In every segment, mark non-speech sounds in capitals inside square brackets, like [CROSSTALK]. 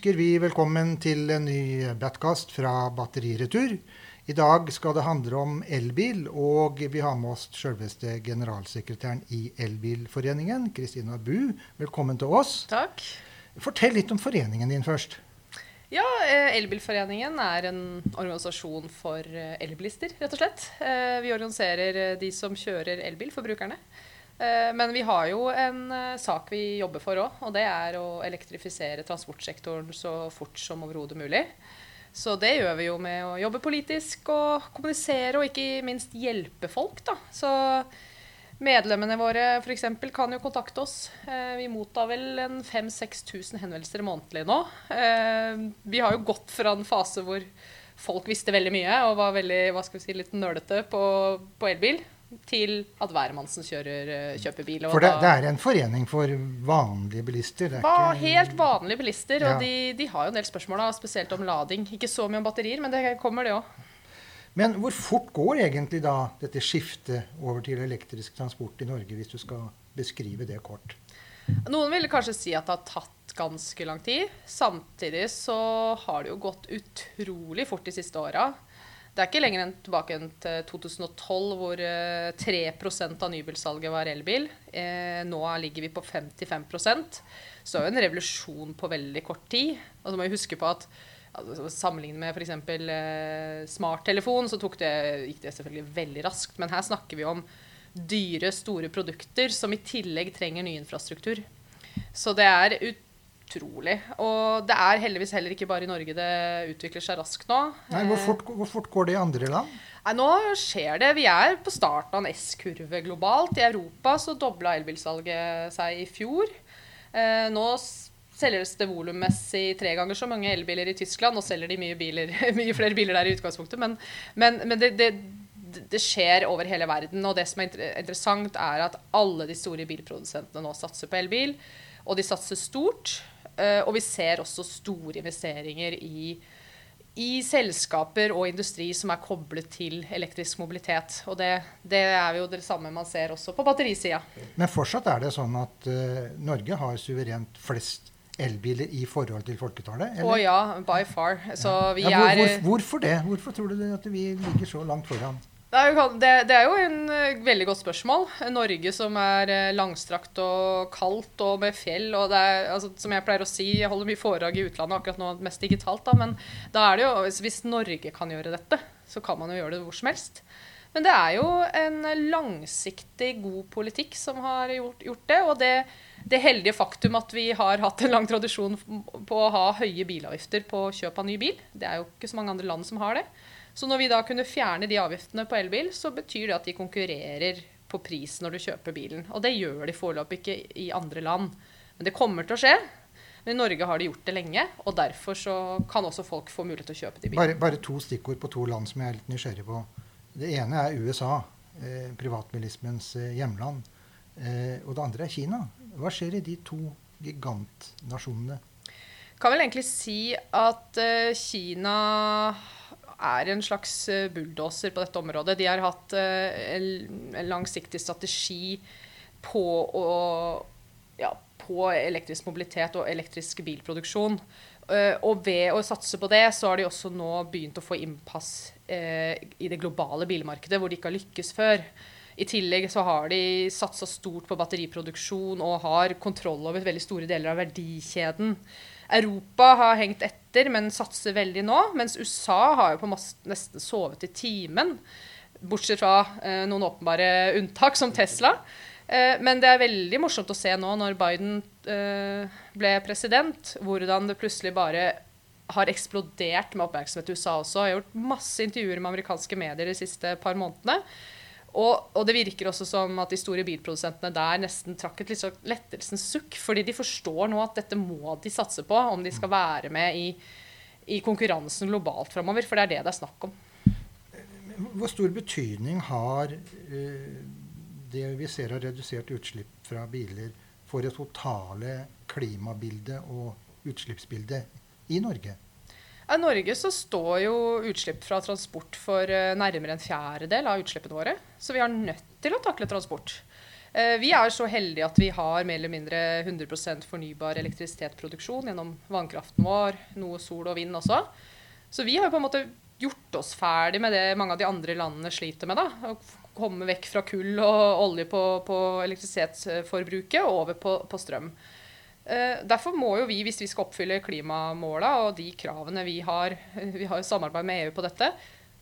Ønsker vi velkommen til en ny Batcast fra Batteriretur. I dag skal det handle om elbil, og vi har med oss selveste generalsekretæren i Elbilforeningen, Kristina Bu. Velkommen til oss. Takk. Fortell litt om foreningen din først. Ja, eh, Elbilforeningen er en organisasjon for eh, elbilister, rett og slett. Eh, vi organiserer de som kjører elbil, forbrukerne. Men vi har jo en sak vi jobber for òg, og det er å elektrifisere transportsektoren så fort som overhodet mulig. Så det gjør vi jo med å jobbe politisk og kommunisere, og ikke minst hjelpe folk, da. Så Medlemmene våre eksempel, kan jo kontakte oss. Eh, vi mottar vel en 5000-6000 henvendelser månedlig nå. Eh, vi har jo gått fra en fase hvor folk visste veldig mye og var veldig, hva skal vi si, litt nølete på, på elbil, til at hvermannsen eh, kjøper bil. for det, det, er en forening for vanlige bilister? Det var ikke... Helt vanlige bilister. Ja. Og de, de, har jo en del spørsmål, da, spesielt om lading. Ikke så mye om batterier, men det kommer, det òg. Men hvor fort går egentlig da dette skiftet over til elektrisk transport i Norge, hvis du skal beskrive det kort? Noen ville kanskje si at det har tatt ganske lang tid. Samtidig så har det jo gått utrolig fort de siste åra. Det er ikke lenger enn tilbake til 2012 hvor 3 eh, av nybilsalget var elbil. Eh, nå ligger vi på 55% Så det er jo en revolusjon på veldig kort tid. Og så må vi huske på at altså, Sammenlignet med f.eks. Eh, smarttelefon, så det, gikk det selvfølgelig veldig raskt. Men her snakker vi om dyre, store produkter som i tillegg trenger ny infrastruktur. Så det er utrolig. Og det er heldigvis heller ikke bare i Norge det utvikler seg raskt nå. Nei, hvor fort, hvor fort går det i andre land? Nei, nå skjer det. Vi er på starten av en S-kurve globalt. I Europa så dobla elbilsalget seg i fjor. Eh, nå selges det volummessig tre ganger så mange elbiler i Tyskland. Nå selger de mye, biler, [LAUGHS] mye flere biler der i utgangspunktet, men, men, men det, det, det, skjer over hele verden. Og det som er interessant, er at alle de store bilprodusentene nå satser på elbil. Og de satser stort. Eh, og vi ser også store investeringer i, i selskaper og industri som er koblet til elektrisk mobilitet. Og det, det, er jo det samme man ser også på batterisida. Men fortsatt er det sånn at uh, Norge har suverent flest elbiler i forhold til folketallet? Å ja, by far. Så vi ja, hvor, hvor, hvorfor det? Hvorfor tror du at vi ligger så langt foran? Det er, jo, en uh, veldig godt spørsmål. Norge som er uh, langstrakt og kaldt og med fjell. og er, altså, Som jeg pleier å si, jeg holder mye foredrag i utlandet akkurat nå, mest digitalt. da, Men da er det jo, hvis Norge kan gjøre dette, så kan man jo gjøre det hvor som helst. Men det er jo en langsiktig, god politikk som har gjort, gjort det. Og det, det, heldige faktum at vi har hatt en lang tradisjon på å ha høye bilavgifter på kjøp av ny bil. Det er jo ikke så mange andre land som har det. Så når vi da kunne fjerne de avgiftene på elbil, så betyr det at de konkurrerer på pris når du kjøper bilen. Og det gjør de foreløpig ikke i andre land. Men det kommer til å skje. Men i Norge har de gjort det lenge, og derfor så kan også folk få mulighet til å kjøpe de bilene. Bare, bare to stikkord på to land som jeg er litt nysgjerrig på. Det ene er USA, eh, privatbilismens eh, hjemland. Eh, og det andre er Kina. Hva skjer i de to gigantnasjonene? Kan vel egentlig si at eh, Kina er en slags eh, bulldoser på dette området. De har hatt eh, en, langsiktig strategi på, å, ja, på elektrisk mobilitet og elektrisk bilproduksjon. Uh, og ved å satse på det, så har de også nå begynt å få innpass i det globale bilmarkedet, hvor de ikke har lykkes før. I tillegg så har de satsa stort på batteriproduksjon og har kontroll over veldig store deler av verdikjeden. Europa har hengt etter, men satser veldig nå. Mens USA har jo på nesten sovet i timen. Bortsett fra eh, noen åpenbare unntak, som Tesla. Eh, men det er veldig morsomt å se nå, når Biden eh, ble president, hvordan det plutselig bare har eksplodert med oppmerksomhet i USA også. Jeg har gjort masse intervjuer med amerikanske medier de siste par månedene. Og, og, det virker også som at de store bilprodusentene der nesten trakk et litt sånn lettelsens sukk. Fordi de forstår nå at dette må de satse på om de skal være med i, i konkurransen globalt framover. For det er det det er snakk om. Hvor stor betydning har uh, det vi ser av redusert utslipp fra biler, for det totale klimabildet og utslippsbildet i Norge? I Norge så står jo utslipp fra transport for eh, nærmere en fjerdedel av utslippene våre. Så vi har nødt til å takle transport. Eh, vi er så heldige at vi har mer eller mindre 100% fornybar elektrisitetsproduksjon gjennom vannkraften vår, noe sol og vind også. Så vi har jo på en måte gjort oss ferdig med det mange av de andre landene sliter med. da, Å komme vekk fra kull og olje på, på elektrisitetsforbruket og over på, på strøm. Eh, derfor må jo vi, hvis vi skal oppfylle klimamåla og de kravene vi har, [LAUGHS] vi har samarbeid med EU på dette,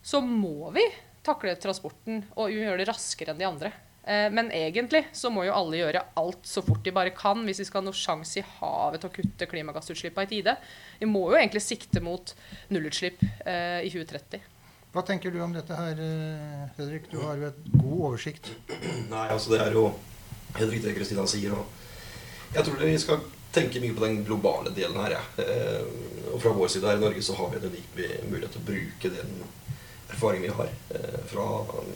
så må vi takle transporten og gjøre det raskere enn de andre. Eh, men egentlig så må jo alle gjøre alt så fort de bare kan hvis vi skal ha noen sjanse i havet til å kutte klimagassutslippene i tide. Vi må jo egentlig sikte mot nullutslipp eh, i 2030. Hva tenker du om dette her, Fredrik? Du har jo et god oversikt. Nei, altså det er jo helt riktig det Kristina sier. Og jeg tror vi skal tenke mye på den globale delen her. Ja. Eh, og fra vår side her i Norge så har vi en unik mulighet til å bruke den erfaringen vi har. Fra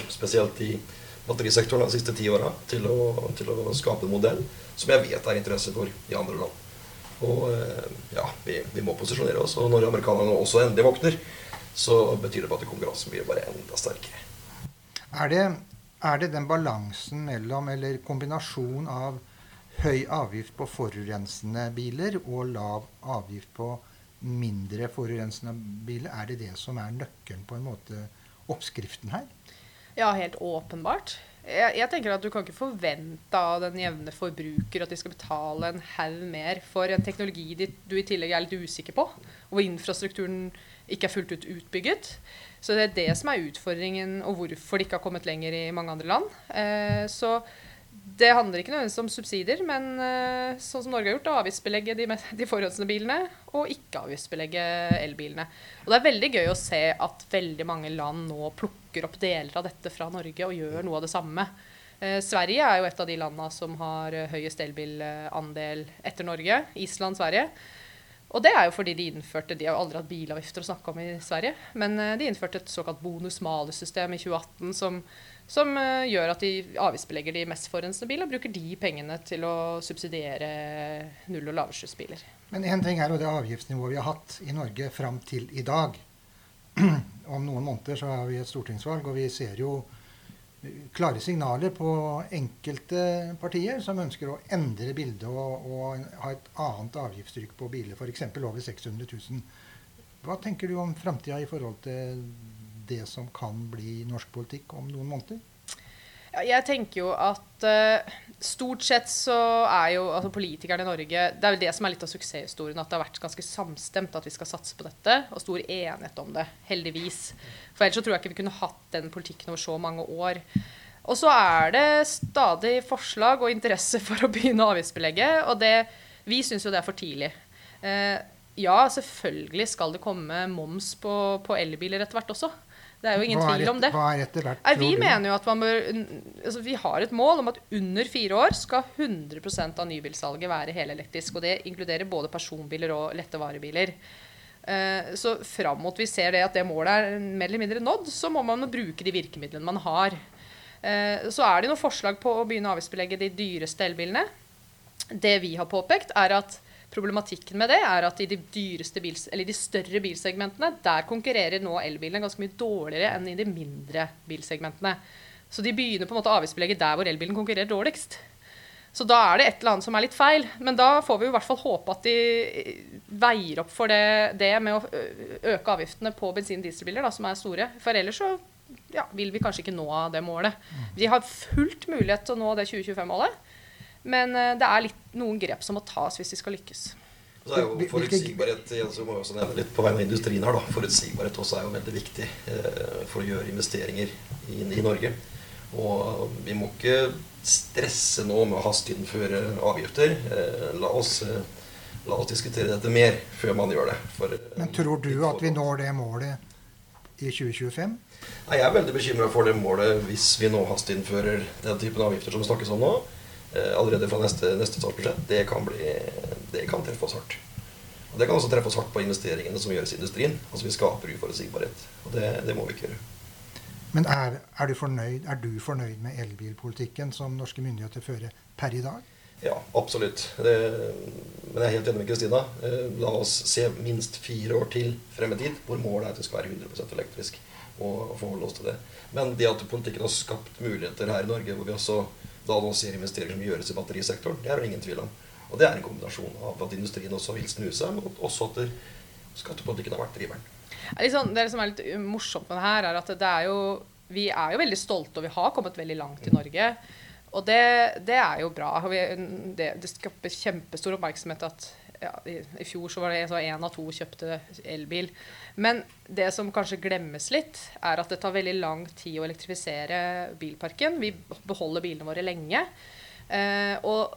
spesielt i batterisektoren de siste ti åra til, til, å skape en modell som jeg vet er interesse for i andre land. Og eh, ja, vi, vi må posisjonere oss. Og når amerikanerne også endelig våkner, så betyr det bare at konkurransen blir bare enda sterkere. Er det, er det den balansen mellom, eller kombinasjon av høy avgift på forurensende biler og lav avgift på mindre forurensende biler, er det det som er nøkkelen på en måte, oppskriften her? Ja, helt åpenbart. Jeg, jeg, tenker at Du kan ikke forvente av den jevne forbruker at de skal betale en haug mer for en teknologi du i tillegg er litt usikker på, og hvor infrastrukturen ikke er fullt ut utbygget. Så det er det som er utfordringen, og hvorfor de ikke har kommet lenger i mange andre land. Eh, så det handler ikke nødvendigvis om subsidier, men uh, sånn som Norge har gjort, å avgiftsbelegge de, de forurensende bilene og ikke avgiftsbelegge elbilene. Og Det er veldig gøy å se at veldig mange land nå plukker opp deler av dette fra Norge og gjør noe av det samme. Uh, Sverige er jo et av de landene som har høyest elbilandel etter Norge. Island, Sverige. Og det er jo fordi de innførte De har aldri hatt bilavgifter å snakke om i Sverige, men de innførte et såkalt bonus-malus-system i 2018 som som uh, gjør at de avgiftsbelegger de mest forurensende bilene og bruker de pengene til å subsidiere null- og lavutslippsbiler. Men én ting er jo det avgiftsnivået vi har hatt i Norge fram til i dag. [CLEARS THROAT] Om noen måneder så har vi et stortingsvalg, og vi ser jo klare signaler på enkelte partier som ønsker å endre bildet og, og ha et annet avgiftstrykk på biler, f.eks. over 600 000. Hva tenker du om framtida i forhold til det som kan bli norsk politikk om noen måneder? Jeg tenker jo at uh, stort sett så er jo altså politikerne i Norge Det er vel det som er litt av suksesshistorien. At det har vært ganske samstemt at vi skal satse på dette. Og stor enighet om det. Heldigvis. For ellers så tror jeg ikke vi kunne hatt den politikken over så mange år. Og så er det stadig forslag og interesse for å begynne å avgiftsbelegge. Og det, vi syns jo det er for tidlig. Uh, ja, selvfølgelig skal det komme moms på, på elbiler etter hvert også. Det er jo ingen tvil om det. Hva er etter hvert, Nei, vi mener jo at man bør altså, Vi har et mål om at under fire år skal 100% av nybilsalget være helelektrisk. Og det inkluderer både personbiler og lette varebiler. Uh, så fram mot vi ser det at det målet er mer eller mindre nådd, så må man bruke de virkemidlene man har. Uh, så er det noen forslag på å begynne å avgiftsbelegge de dyreste elbilene. Det vi har påpekt, er at Problematikken med det er at i de, bils, de større bilsegmentene der konkurrerer nå elbilene ganske mye dårligere enn i de mindre bilsegmentene. Så de begynner på en måte å avgiftsbelegge der hvor elbilen konkurrerer dårligst. Så da er det et eller annet som er litt feil. Men da får vi i hvert fall håpe at de veier opp for det, det med å øke avgiftene på bensin- og dieselbiler, som er store. For ellers så ja, vil vi kanskje ikke nå det målet. Vi har fullt mulighet til å nå det 2025-målet. Men uh, det er litt, noen grep som må tas hvis vi skal lykkes. Så er jo forutsigbarhet Jens, må også nevne litt på vegne av industrien her da, forutsigbarhet også er jo veldig viktig eh, for å gjøre investeringer inn i Norge. Og vi må ikke stresse nå med å hasteinnføre avgifter. Eh, la, oss, eh, la, oss, diskutere dette mer før man gjør det. For, eh, Men tror du at vi når det målet i 2025? Nei, Jeg er veldig bekymra for det målet hvis vi nå hasteinnfører den typen avgifter som det snakkes om nå. Eh, allerede fra neste, neste statsbudsjett, det kan, bli, det kan treffe oss hardt. Og Det kan også treffe oss hardt på investeringene som gjøres i industrien. Altså Vi skaper uforutsigbarhet. Og det, det, må vi ikke gjøre. Men er, er, du fornøyd, er, du fornøyd, med elbilpolitikken som norske myndigheter fører per i dag? Ja, absolutt. Det, men jeg er helt enig med Kristina. Eh, la oss se minst fire år til frem i tid, hvor målet er at det skal være 100% elektrisk. Og forholde oss til det. Men det at politikken har skapt muligheter her i Norge, hvor vi også da nå ser investeringer som gjøres i batterisektoren. Det er det ingen tvil om. Og det er en kombinasjon av at industrien også vil snu seg, men også at skattepolitikken har vært driveren. Liksom, det som er litt morsomt med det her, er at det er jo, vi er jo veldig stolte, og vi har kommet veldig langt i Norge. Og det, det er jo bra. Det, det skaper kjempestor oppmerksomhet at ja, i, i, fjor så var det én av to kjøpte elbil. Men det som kanskje glemmes litt, er at det tar veldig lang tid å elektrifisere bilparken. Vi beholder bilene våre lenge. Eh, og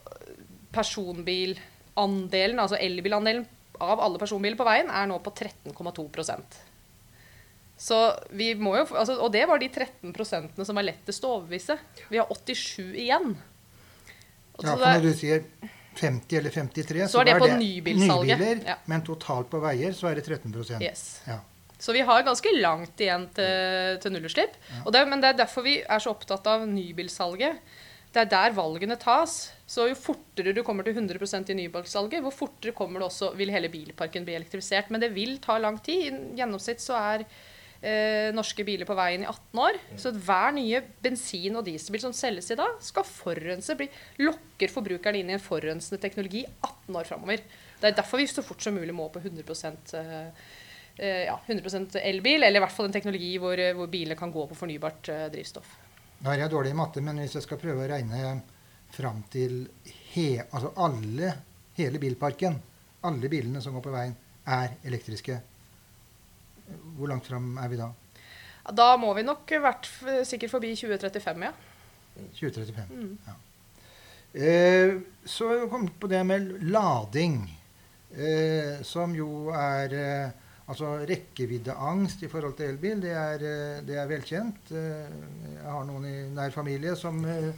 personbilandelen, altså elbilandelen av alle personbiler på veien, er nå på 13,2% så vi må jo, altså, Og det var de 13 som var lettest å overbevise. Vi har 87 igjen. Og ja, for når du sier 50 eller 53, så, så er det på nybilsalget. Nybiler, ja. Men totalt på veier så er det 13 yes. ja. Så vi har ganske langt igjen til, til nullutslipp. Ja. men det er derfor vi er så opptatt av nybilsalget. Det er der valgene tas. Så jo fortere du kommer til 100% i nybilsalget, hvor fortere kommer det også, vil hele bilparken bli elektrifisert. Men det vil ta lang tid. I gjennomsnitt så er eh, norske biler på veien i 18 år. Så hver nye bensin- og dieselbil som selges i dag, skal forurense. Bli, lokker forbrukeren inn i en forurensende teknologi 18 år framover. Det er derfor vi så fort som mulig må på 100 eh, eh, ja, 100% elbil, eller i hvert fall en teknologi hvor, hvor bilene kan gå på fornybart eh, drivstoff. Nå er jeg dårlig i matte, men hvis jeg skal prøve å regne fram til he, altså alle, hele bilparken, alle bilene som går på veien, er elektriske. Hvor langt fram er vi da? Da må vi nok vært sikkert forbi 2035, ja. 2035, mm. ja. Eh, så kom vi på det med lading, eh, som jo er eh, Altså rekkeviddeangst i forhold til elbil, det er, eh, det er, velkjent. Eh, jeg har noen i nær familie som eh,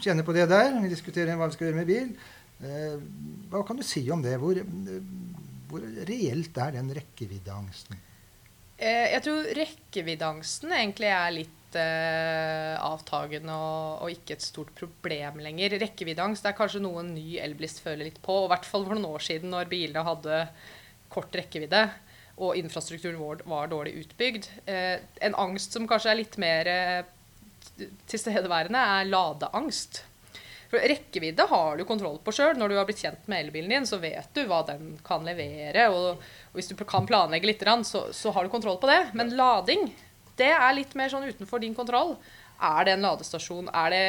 kjenner på det der. Vi diskuterer hva vi skal gjøre med bil. Hva kan du si om det? Hvor, hvor reelt er den rekkeviddeangsten? Jeg tror rekkeviddeangsten egentlig er litt uh, avtagende og, og, ikke et stort problem lenger. Rekkeviddeangst er kanskje noe en ny elbilist føler litt på. I hvert fall for noen år siden når bilene hadde kort rekkevidde og infrastrukturen vår var dårlig utbygd. Uh, en angst som kanskje er litt mer uh, tilstedeværende, er ladeangst. For rekkevidde har du kontroll på sjøl. Når du har blitt kjent med elbilen din, så vet du hva den kan levere. Og, og hvis du kan planlegge litt, så, så, har du kontroll på det. Men lading, det er litt mer sånn utenfor din kontroll. Er det en ladestasjon? Er det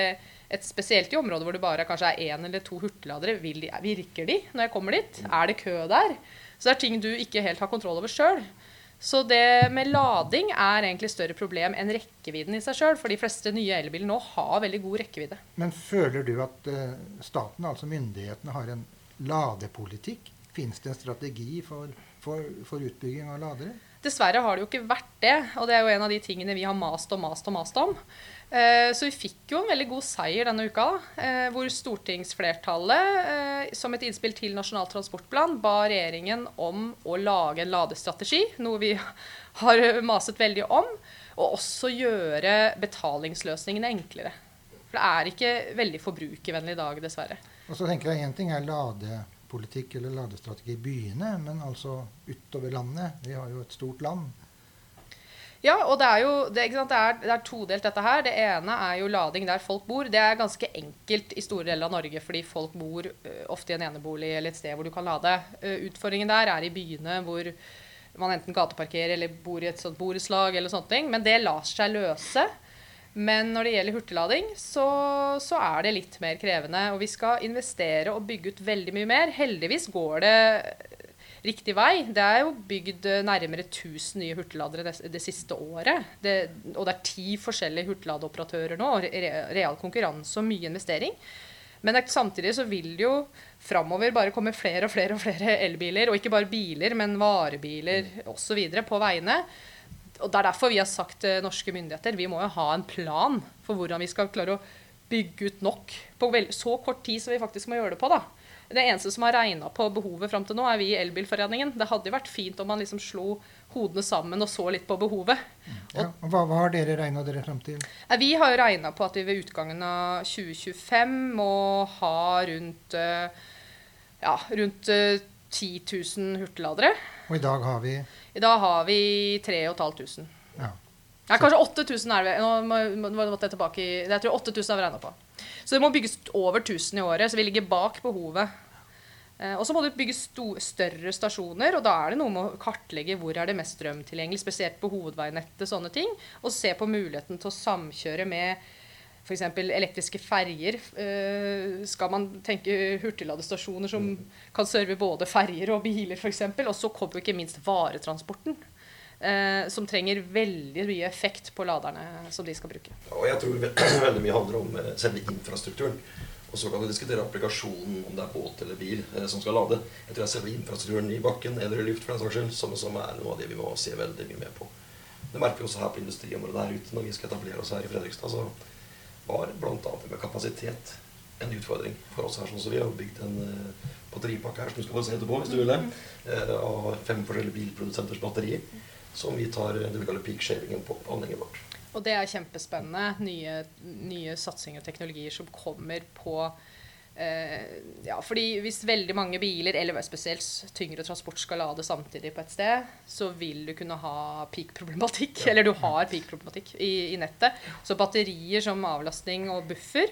et spesielt i området hvor det bare kanskje er én eller to hurtigladere? Virker de når jeg kommer dit? Er det kø der? Så det er ting du ikke helt har kontroll over sjøl. Så det med lading er egentlig større problem enn rekkevidden i seg sjøl. For de fleste nye elbiler nå har veldig god rekkevidde. Men føler du at uh, staten, altså myndighetene, har en ladepolitikk? Fins det en strategi for, for, for utbygging av ladere? Dessverre har det jo ikke vært det. Og det er jo en av de tingene vi har mast og mast og mast om. Eh, så vi fikk jo en veldig god seier denne uka, eh, hvor stortingsflertallet, eh, som et innspill til Nasjonal transportplan, ba regjeringen om å lage en ladestrategi, noe vi [LAUGHS] har maset veldig om, og også gjøre betalingsløsningene enklere. For det er ikke veldig forbrukervennlig i dag, dessverre. Og så tenker jeg Én ting er ladepolitikk eller ladestrategi i byene, men altså utover landet. Vi har jo et stort land. Ja, og det er jo det, det, er, det, er, todelt, dette her. Det ene er jo lading der folk bor. Det er ganske enkelt i store deler av Norge, fordi folk bor uh, ofte i en enebolig eller et sted hvor du kan lade. Uh, utfordringen der er i byene hvor man enten gateparkerer eller bor i et sånt borettslag eller sånne ting. Men det lar seg løse. Men når det gjelder hurtiglading, så, så, er det litt mer krevende. Og vi skal investere og bygge ut veldig mye mer. Heldigvis går det riktig vei. Det er jo bygd eh, nærmere 1000 nye hurtigladere det, det, siste året. Det, og det er ti forskjellige hurtigladeoperatører nå. Re, real konkurranse og mye investering. Men samtidig så vil det jo framover bare komme flere og flere og flere elbiler. Og ikke bare biler, men varebiler osv. på veiene. Og Det er derfor vi har sagt til norske myndigheter vi må jo ha en plan for hvordan vi skal klare å bygge ut nok på så kort tid som vi faktisk må gjøre det på. da. Det eneste som har regna på behovet fram til nå, er vi i Elbilforeningen. Det hadde jo vært fint om man liksom slo hodene sammen og så litt på behovet. Ja, hva, hva, har dere regna dere fram til? Vi har jo regna på at vi ved utgangen av 2025 må ha rundt, eh, ja, rundt 10 eh, 000 hurtigladere. Og i dag har vi? I dag har vi 3500. Ja. Ja, kanskje 8000 er det. Nå måtte jeg tilbake i Jeg tror 8000 har vi regna på. Så det må bygges over 1000 i året, så vi ligger bak behovet. Eh, og så må det bygges større stasjoner, og da er det noe med å kartlegge hvor er det mest strøm tilgjengelig, spesielt på hovedveinettet, sånne ting, og se på muligheten til å samkjøre med f.eks. elektriske ferjer. Eh, skal man tenke hurtigladestasjoner som kan serve både ferjer og biler, f.eks. Og så kommer ikke minst varetransporten. Eh, som trenger veldig mye effekt på laderne som de skal bruke. Og jeg tror [CLEARS THROAT] veldig mye handler om selve infrastrukturen. Og så kan du diskutere applikasjonen, om det er båt eller bil eh, som skal lade. Jeg tror det er selve infrastrukturen i bakken eller i luft for den saks skyld, som, som, er noe av det vi må se veldig mye med på. Det merker vi også her på industriområdet der ute når vi skal etablere oss her i Fredrikstad. Så var bl.a. med kapasitet en utfordring for oss her. sånn som Vi har bygd en uh, batteripakke her som du skal få se etterpå, hvis du vil det, uh, av fem forskjellige bilprodusenters batterier. Som vi tar det vi kaller peak shavingen på anlegget vårt. Og det er kjempespennende. Nye, nye satsinger og teknologier som kommer på eh, ja, fordi hvis veldig mange biler, eller spesielt tyngre transport, skal lade samtidig på et sted, så vil du kunne ha peak-problematikk. Eller du har peak-problematikk i, i, nettet. Så batterier som avlastning og buffer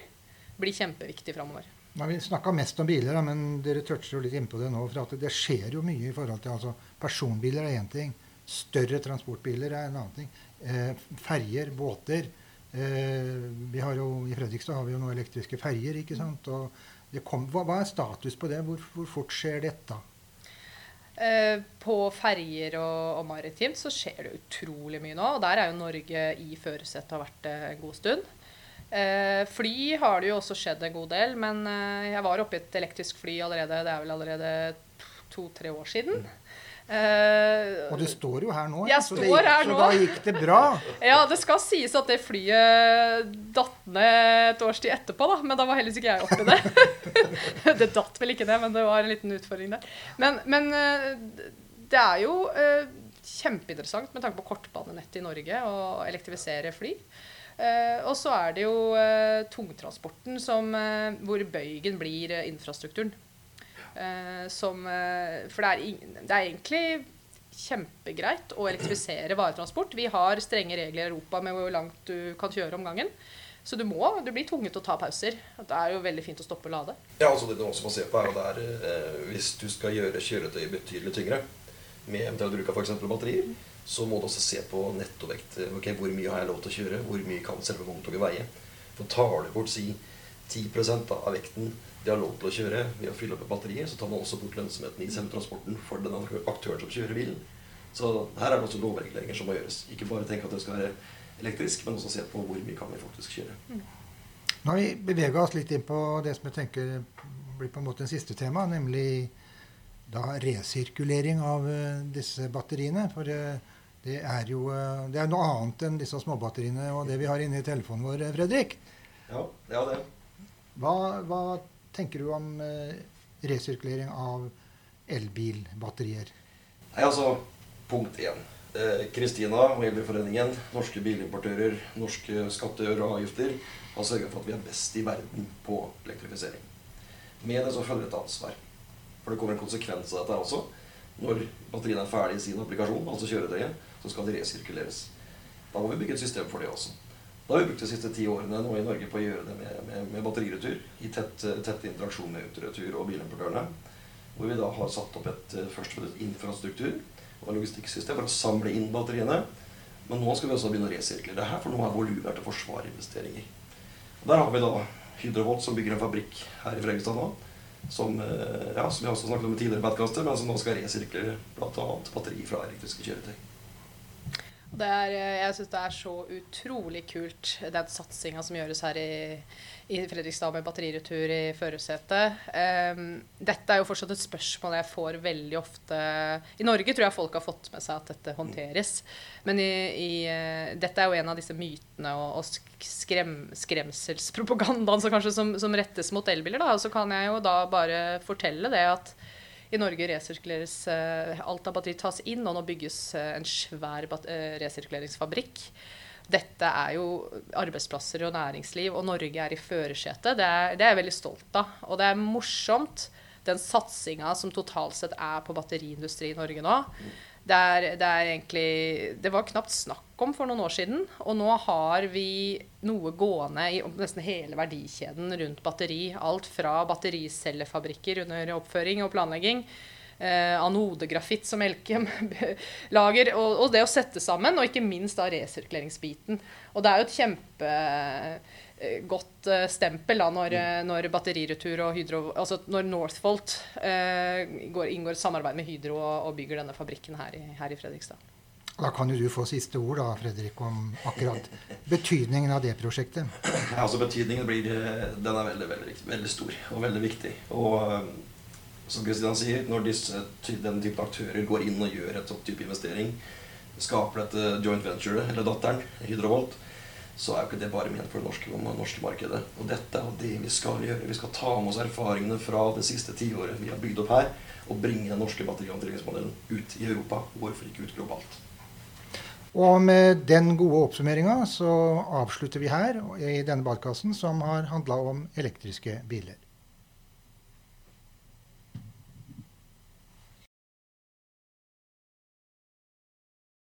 blir kjempeviktig framover. Men vi snakka mest om biler, men dere toucher jo litt innpå det nå. For det skjer jo mye i forhold til altså, Personbiler er én ting. Større transportbiler er en annen ting eh, ferjer, båter. Eh, vi har jo, I Fredrikstad har vi jo nå elektriske ferjer. ikke sant? Hva, hva, er status på det? Hvor, hvor fort skjer dette? Eh, på ferjer og, og, maritimt så skjer det utrolig mye nå. Og der er jo Norge i førersetet har vært det en god stund. Eh, fly har det jo også skjedd en god del, men eh, jeg var oppe i et elektrisk fly allerede det er vel allerede to-tre år siden. Uh, og du står jo her nå, jeg så, står her så nå. da gikk det bra. [LAUGHS] ja, det skal sies at det flyet datt ned et års tid etterpå, da. Men da var heldigvis ikke jeg oppi det. [LAUGHS] det datt vel ikke ned, men det var en liten utfordring der. Men, men uh, det er jo uh, kjempeinteressant med tanke på kortbanenettet i Norge å elektrifisere fly. og så er det jo tungtransporten som, hvor bøygen blir infrastrukturen. Eh, som, uh, for det er, det er, egentlig kjempegreit å elektrifisere varetransport. Vi har strenge regler i Europa med hvor langt du kan kjøre om gangen. Så du må, du blir tvunget til å ta pauser. Det er jo veldig fint å stoppe og lade. Ja, altså Det du også må se på, er at eh, hvis du skal gjøre kjøretøy betydelig tyngre, med eventuell bruk av f.eks. batterier, så må du også se på nettovekt. Ok, Hvor mye har jeg lov til å kjøre? Hvor mye kan selve vogntoget veie? For tar du bort si 10% av vekten de har lov til å kjøre ved å fylle opp batteriet, så tar man også bort lønnsomheten i selve transporten for den aktøren som kjører bilen. Så her er det også lovreguleringer som må gjøres. Ikke bare tenke at det skal være elektrisk, men også se på hvor mye kan vi faktisk kjøre. Mm. Nå har vi bevega oss litt inn på det som jeg tenker blir på en måte en siste tema, nemlig da resirkulering av uh, disse batteriene. For uh, det er jo uh, det er noe annet enn disse småbatteriene og det vi har inne i telefonen vår, Fredrik. Ja, ja det. Hva, hva tenker du om eh, resirkulering av elbilbatterier? Nei, altså, Punkt én. Kristina eh, og Elbilforeningen, norske bilimportører, norske skatter og avgifter har sørga for at vi er best i verden på elektrifisering. Med det så følger et ansvar. For det kommer en konsekvens av dette også. Når batteriene er ferdig i sin applikasjon, altså kjøretøyet, så skal de resirkuleres. Da må vi bygge et system for det også. Da har vi brukt de siste ti årene nå i Norge på å gjøre det med, med, med batteriretur. I tett, tett interaksjon med autoretur og bilimportørene. Hvor vi da har satt opp et først et infrastruktur og logistikksystem for å samle inn batteriene. Men nå skal vi også begynne å resirkulere det her, for nå er volumet til forsvarinvesteringer. Og der har vi da Hydrovolt som bygger en fabrikk her i Fredrikstad nå. Som, eh, ja, som vi også snakket om i tidligere badkaster, men som nå skal resirkulere bl.a. batteri fra elektriske kjøretøy. Er, eh, jeg syns det er så utrolig kult, den satsinga som gjøres her i, i, Fredrikstad med batteriretur i førersetet. Um, dette er jo fortsatt et spørsmål jeg får veldig ofte I Norge tror jeg folk har fått med seg at dette håndteres. Men i, i, uh, dette er jo en av disse mytene og, og skrem, skremselspropagandaen som kanskje som, som rettes mot elbiler. Da. Så kan jeg jo da bare fortelle det at i Norge resirkuleres eh, alt av batteri tas inn, og nå bygges eh, en svær eh, resirkuleringsfabrikk. Dette er jo arbeidsplasser og næringsliv, og Norge er i førersetet. Det, det, er jeg veldig stolt av. Og det er morsomt, den satsinga som totalt sett er på batteriindustri i Norge nå. Det er, det er egentlig Det var knapt snakk om for noen år siden. Og nå har vi noe gående i nesten hele verdikjeden rundt batteri. Alt fra battericellefabrikker under oppføring og planlegging. Eh, anodegrafitt som Elkem [LAUGHS] lager. Og, og, det å sette sammen, og ikke minst da resirkuleringsbiten. Og det er jo et kjempe godt eh, stempel da, når, eh, når batteriretur og Hydro Altså når Northvolt eh, går, inngår samarbeid med Hydro og, og bygger denne fabrikken her i, her i, Fredrikstad. Da kan jo du få siste ord da, Fredrik, om akkurat betydningen av det prosjektet. Ja, altså Betydningen blir, den er veldig, veldig, veldig stor og veldig viktig. Og som Kristian sier, når disse, den type aktører går inn og gjør et sånt type investering, skaper dette joint venture, eller datteren, Hydrovolt, så er jo ikke det bare ment for det norske, norske, markedet. Og dette er det vi skal gjøre. Vi skal ta med oss erfaringene fra det siste tiåret vi har bygd opp her, og bringe den norske batterihåndteringsmodellen ut i Europa. Hvorfor ikke ut globalt? Og med den gode oppsummeringa så avslutter vi her i denne badkassen som har handla om elektriske biler.